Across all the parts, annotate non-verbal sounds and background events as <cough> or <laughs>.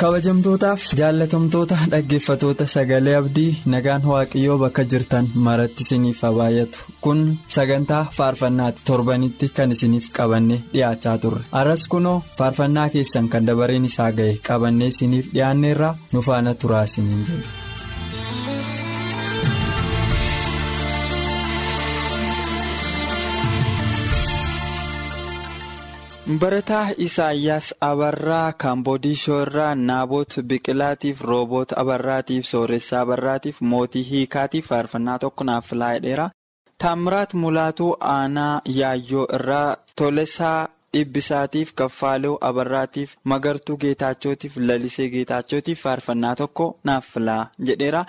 Kabajamtootaaf jaallatamtoota dhaggeeffatoota sagalee abdii nagaan waaqayyoo bakka jirtan maratti isiniif haa baay'atu kun sagantaa faarfannaatti torbanitti kan isiniif qabanne dhiyaachaa turre aras kunoo faarfannaa keessan kan dabareen isaa ga'e qabannee isiniif dhiyaanneerraa nu faana turaa isiniin jedhu. Barataa isaayyaas abarraa kaamboodiishoo irraa naabot biqilaatiif rooboot abarraatiif sooressaa abarraatiif mootii hiikaatiif faarfannaa tokko naaf filaa'edheera taamiraat mulaatuu aanaa yaayyoo irraa tolesaa dhibbisaatiif kaffaaluu abarraatiif magartuu geetaachootiif lalisee geetaachootiif faarfannaa tokko naaf filaa jedheera.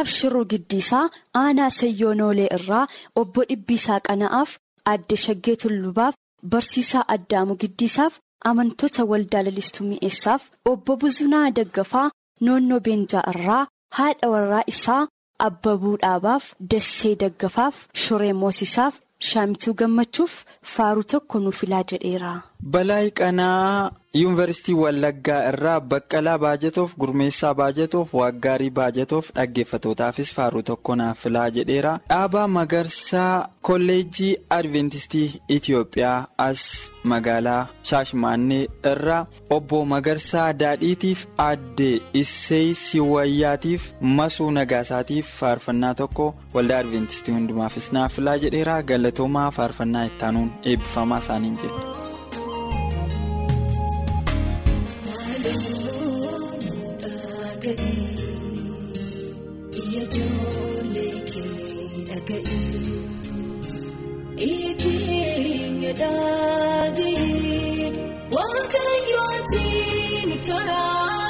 abshiruu giddiisaa aanaa sayyoonoolee irraa obbo dhibbiisaa qana'aaf adde shaggee tullubaaf. Barsiisaa Addaamu Giddiisaaf amantoota waldaa lalistuu mi'eessaaf obbo Buzunaa Daggafaa noonnoo Beenjaa irraa haadha warraa isaa Abbabuu Dhaabaaf Dassee Daggafaaf Shoree Moosisaaf Shaamituu Gammachuuf faaruu tokko nuuf filaa jedheera. Balaa qanaa yuunivarsiitii Wallaggaa irraa Baqqalaa Baajatoof Gurmeessaa Baajatoof Waaggaarii Baajatoof dhaggeeffatootaafis faaruu tokko naaf filaa jedheera. Dhaabaa Magarsaa Kolleejjii Adventistii Itiyoophiyaa as magaalaa Shaashmaannee irraa obbo Magarsaa Daadhiitiif Aadde Issee Siwayyaatiif Masuu Nagaasaatiif faarfannaa tokko waldaa Adventistii hundumaafis naaf filaa jedheera. Galatoomaa faarfannaa ittaanuun eebbifamaa isaaniin jedhu. Ijoollee kee dhaga'ee eeggee dhaagee waaqayyooti ni toraarame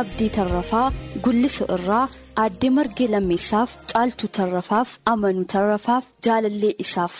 Abdii Tarrafaa Gullisu irraa Aadde Margee Lammeessaaf Caaltuu Tarrafaaf Amanuu Tarrafaaf Jaalallee isaaf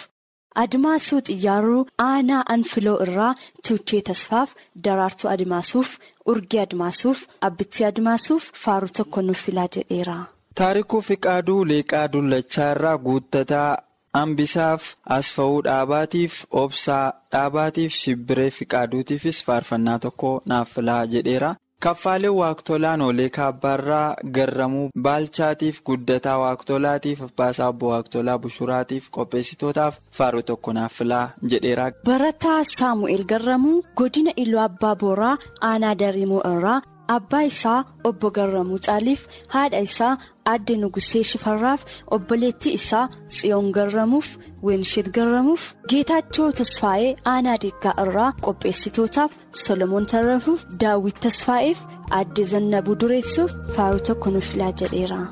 Adimaasuu Xiyyaaruu Aanaa Anfiloo irraa Tuuchee Tasfaaf Daraartuu Adimaasuuf Urgee Adimaasuuf Abbittii Adimaasuuf Faaruu tokko nuuf filaa jedheera. Taarikuu Fiqaaduu Leeqaa Dullachaa irraa guuttataa Hambisaaf Asfa'uu Dhaabaatiif Obsaa Dhaabaatiif Shibbiree Fiqaaduutiifis faarfannaa tokko naaf filaa jedheera. Kaffaaleen Waaqtolaan Olee Kaabbaarraa Garramuu Baalchaatiif Guddataa Waaqtolaatiif Abbaasaa Obbo Waaqtolaa Bushuraatiif qopheessitootaaf faaruu tokko naaf filaa jedheera. Barataa Saamu'eel Garramuu godina Iluu Abbaa Booraa Aanaa Dariimoo irraa abbaa isaa obbo Garramuu Caaliif haadha isaa Aadde Nugusee Shifarraaf obboleettii isaa Tsiyoon Garramuuf Weenisheet Garramuuf Geetaachoo Tasfaa'ee Aanaa Deeggaa irraa qopheessitootaaf Solomoon Tarrafuuf Daawwit Tasfaa'eef Aadde Zannabuu Dureessuuf faaruu tokko nuuf filaa jedheera.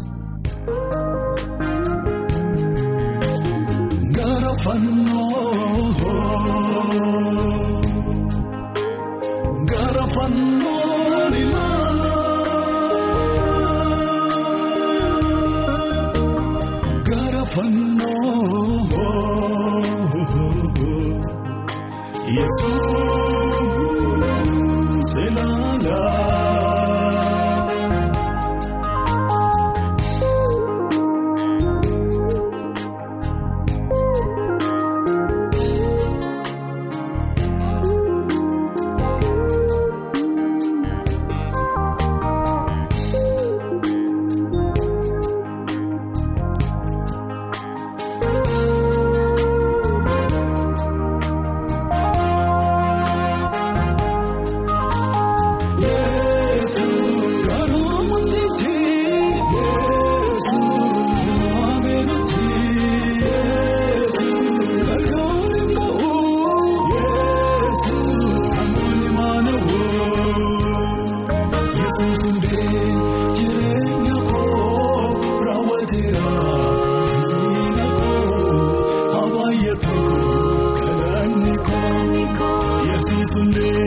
Jireenya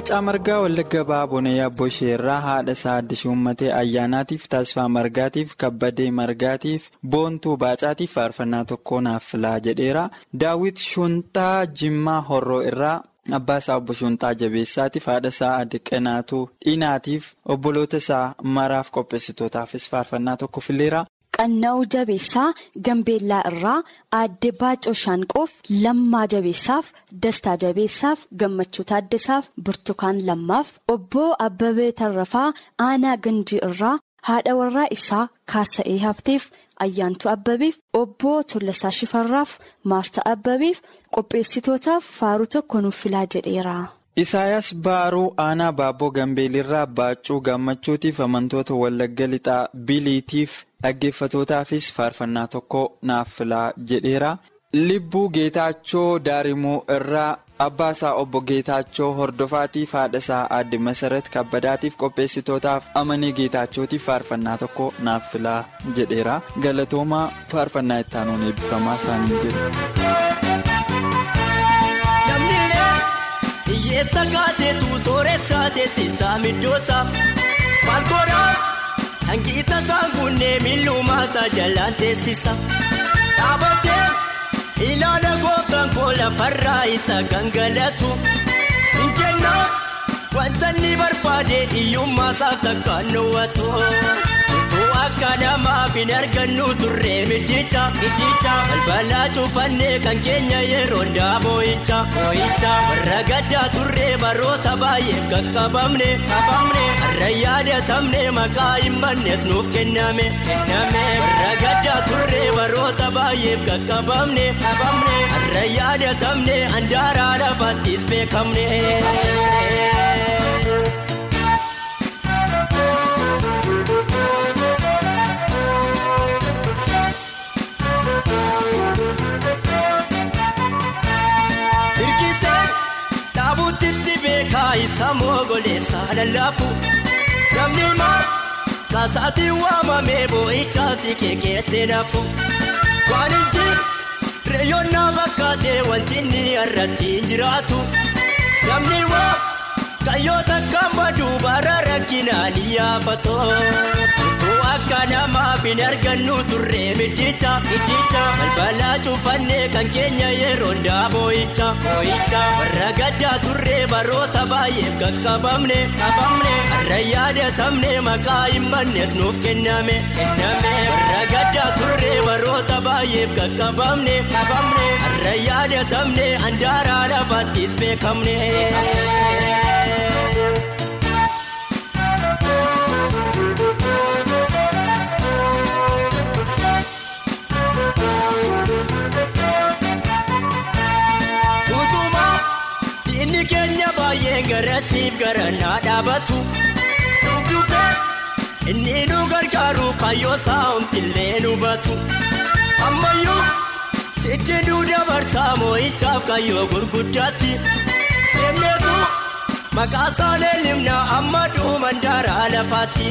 Baacaa Margaa Wallagga Baabonee Abboshee irraa haadha isaa Addis Uummatee ayyaanaatiif taasifaa margaatiif kabbadee margaatiif boontuu baacaatiif faarfannaa tokko naaf filaa jedheera. Daawit Shuntaa Jimmaa Horroo irraa abbaa isaa obbo Shuntaa Jabeessaatiif haadha isaa Adiqanaatuu Dhiinaatiif obboloota isaa maraaf qopheessitootaafis faarfannaa tokko fileera. Qanna'uu jabeessaa Gambeellaa irraa aadde Baacoo Shaanqoof Lammaa jabeessaaf Dastaa jabeessaaf Gammachuu Taaddasaaf Burtukaan Lammaaf Obboo Abbabee Tarrafaa Aanaa Ganjii irraa haadha warraa isaa Kaasa'ee Hafteef Ayyaantuu Abbabeef Obboo Tollasaa Shifarraaf Maarta Abbabeef qopheessitootaaf faaruu tokko nuuf filaa jedheera. Isaayaas Baaruu Aanaa Baabboo Gambeelirraa Baacuu Gammachuutiif amantoota Wallagga Lixaa Biliitiif dhaggeeffatootaafis faarfannaa tokko naaf filaa jedheera. Libbuu Geetaachoo Daarimuu irraa abbaa isaa obbo Geetaachoo Hordofaatiif haadha isaa aadde Masarat Kabbadaatiif qopheessitootaaf amanee Geetaachootiif faarfannaa tokko naaf filaa jedheera. Galatoomaa faarfannaa ittaanuun eebbifamaa isaanii jedhu. Hiyyeessa kaaseetu sooressaa teessisaa middoosaa maal godhaa hangiita saangunnee miillumaasaa jalaan teessisa dhaabatee ilaala gooftaan koo lafarraa isa gangalatu hin kennaa wanta inni barbaade hiyyummaasaaf takkaan dhowwatu. Akka namaaf hin argannu turree midhicha midhicha balbalaa cufannee kan keenya yeroo ndaaboo'icha boo'icha warra gaddaa turree baroota baay'eef qaqqabamne qabamne har'a yaadatamne maqaa hin banneef nuuf kenname kenname. Warra gaddaa turree baroota baay'eef qaqqabamne qabamne har'a yaadatamne handaaraa lafaattis beekamne. Lallaafu namni maa kaasaatiin waamamee boo'ichaa si keekeettee naafu waan inji reeyyonnaa fakkaatee wanti inni irratti jiraatu namni waa kayyoota kan baduu bara rakkinaan yaafatu akka namaaf hin argannu turree midhicha midhicha balbalaa cufannee kan keenya yeroo ndaaboo'icha boo'icha warra gaddaa turree baroota baay'eef qaqqabamne qabamne har'a yaadatamne maqaa hin banneef nuuf kenname kenname. Warra gaddaa turree baroota baay'eef qaqqabamne qabamne har'a yaadatamne handaaraa lafaattis beekamne. Inni keenya baay'ee garasiif garanaa dhaabatu dhufee inni nu gargaaru kaayyoo saa'umtillee nu batu. Ammayyuu sichi duuda barsaa moo'ichaaf kayyoo gurguddaatti deemneetu maqaa isaalee limna amma dhuuman daaraa lafaatti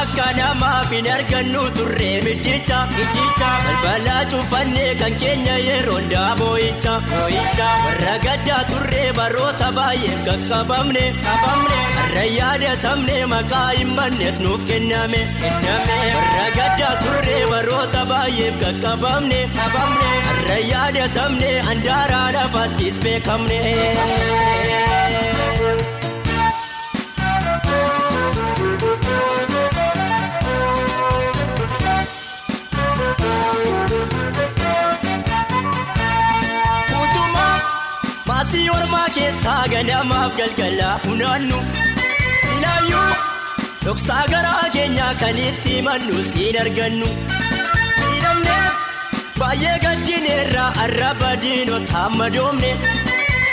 akka namaaf hin argannu turree midhicha midhicha balbalaa cufannee kan keenya yeroo ndaaboo'icha moo'icha warra gaddaa turree baroota baay'eef qaqqabamne qabamne har'a yaadatamne maqaa hin banneef nuuf kenname kenname. Warra gaddaa turree baroota baay'eef qaqqabamne qabamne har'a yaadatamne handaaraa lafaattis beekamne. Ormaa keessaa ganamaaf galgalaa funaannu sinaayyuu dhoksaa garaa keenyaa kan itti himannu siin argannu miidhamne baay'ee gaddineerraa arraba diinotaa madoomne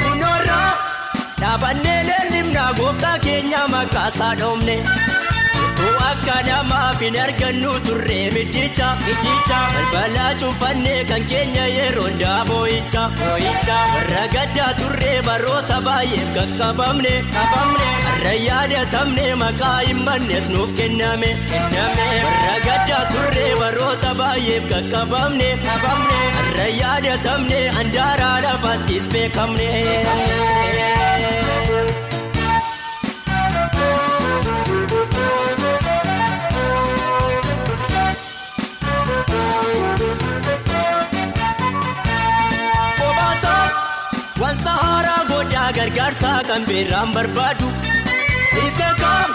kunoorraa dhaabannee leellimnaa gooftaa keenya maqaasaa dhoomne. Akka namaaf hin argannu turree midhicha midhicha balbalaa cufannee kan keenya yeroo ndaaboo'icha boo'icha warra gaddaa turree baroota baay'eef qaqqabamne qabamne har'a yaadatamne maqaa hin banneef nuuf kenname kenname. Warra gaddaa turree baroota baay'eef qaqqabamne qabamne har'a yaadatamne handaaraa lafaattis beekamne. Gargaarsaa kan beeraan barbaadu isa kam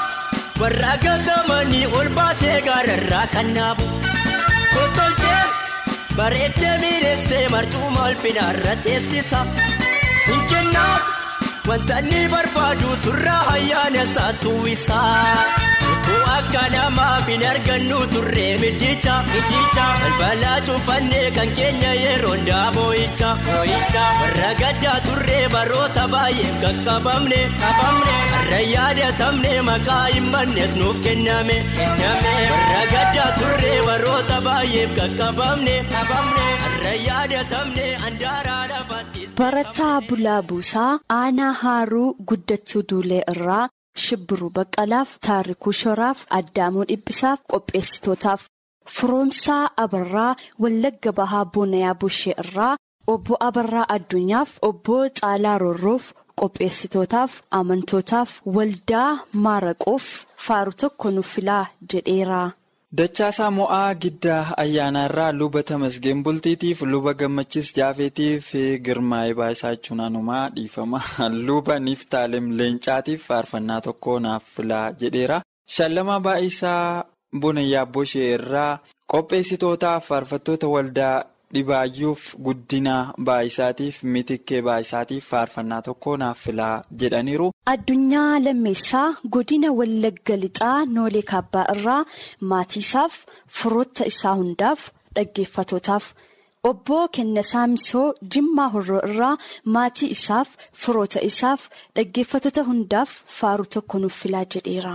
warra gatamanii ol baasee gaararraa kan naabu kottolchee bareechee miidheessee marcuma ulfinaarra teessisa hin kennaaf wanta inni barbaadu surraa ayyaana isaa. utuu akka namaaf hin argannu turree midhicha midhicha balbalaa cufannee kan keenya yeroo ndaaboo'icha boo'icha warra gaddaa turree baroota baay'eef qaqqabamne qabamne har'a yaadatamne maqaa hin banneef nuuf kenname warra gaddaa turree baroota baay'eef qaqqabamne qabamne har'a yaadatamne handaaraa lafaattis. Barataa Bulaa Buusaa Aanaa Haaruu Guddachuu Duulee irraa. Shibbiruu Baqqalaaf Taarikuu Shoraaf Addaamuu Dhibbisaaf Qopheessitootaaf Firoomsaa Abarraa Wallagga Bahaa Boonayaa Bushee irraa Obbo Abarraa Addunyaaf Obbo Caalaa Roorroof Qopheessitootaaf Amantootaaf Waldaa Maaraqoof Faaru tokko nuuf filaa jedheera. Dachaasaa mo'aa giddaa ayyaanaarraa luba tamasgeen bultiitiif luba gammachis jaafeetiif girmaa'ee baayisaa jechuun anumaa dhiifama <laughs> luba niftaalem leencaatiif faarfannaa tokko naaf filaa jedheera. Shallamaa baayisaa bonayyaa boshee irraa qopheessitootaaf faarfattoota waldaa dhibaayyuuf guddina baayisaatiif mitikkee baayisaatiif faarfannaa tokko naaf filaa jedhaniiru. Addunyaa lammeessaa godina Wallagga Lixaa Noolee Kaabbaa irraa maatiisaaf firoota isaa hundaaf dhaggeeffatootaaf obbo Kennasaa Misoo Jimmaa Horroo irraa maatii isaaf firoota isaaf dhaggeeffattoota hundaaf faaruu tokko nuuf filaa jedheera.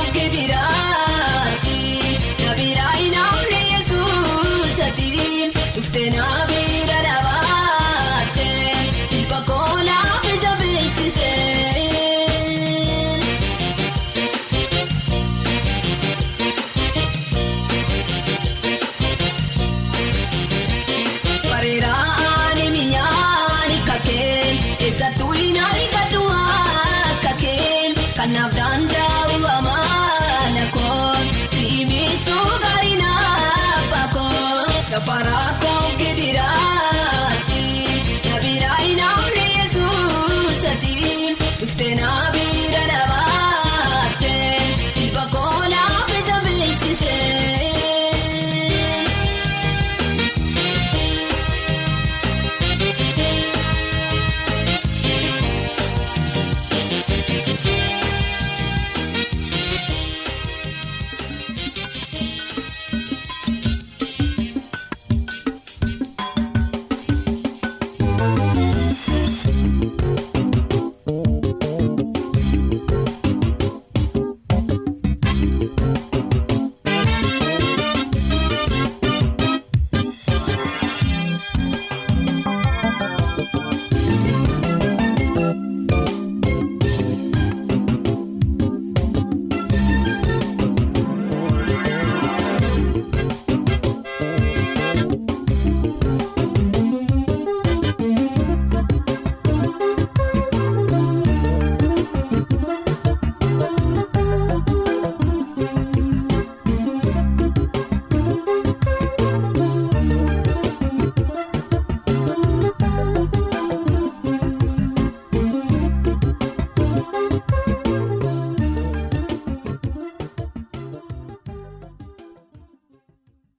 si'imichuu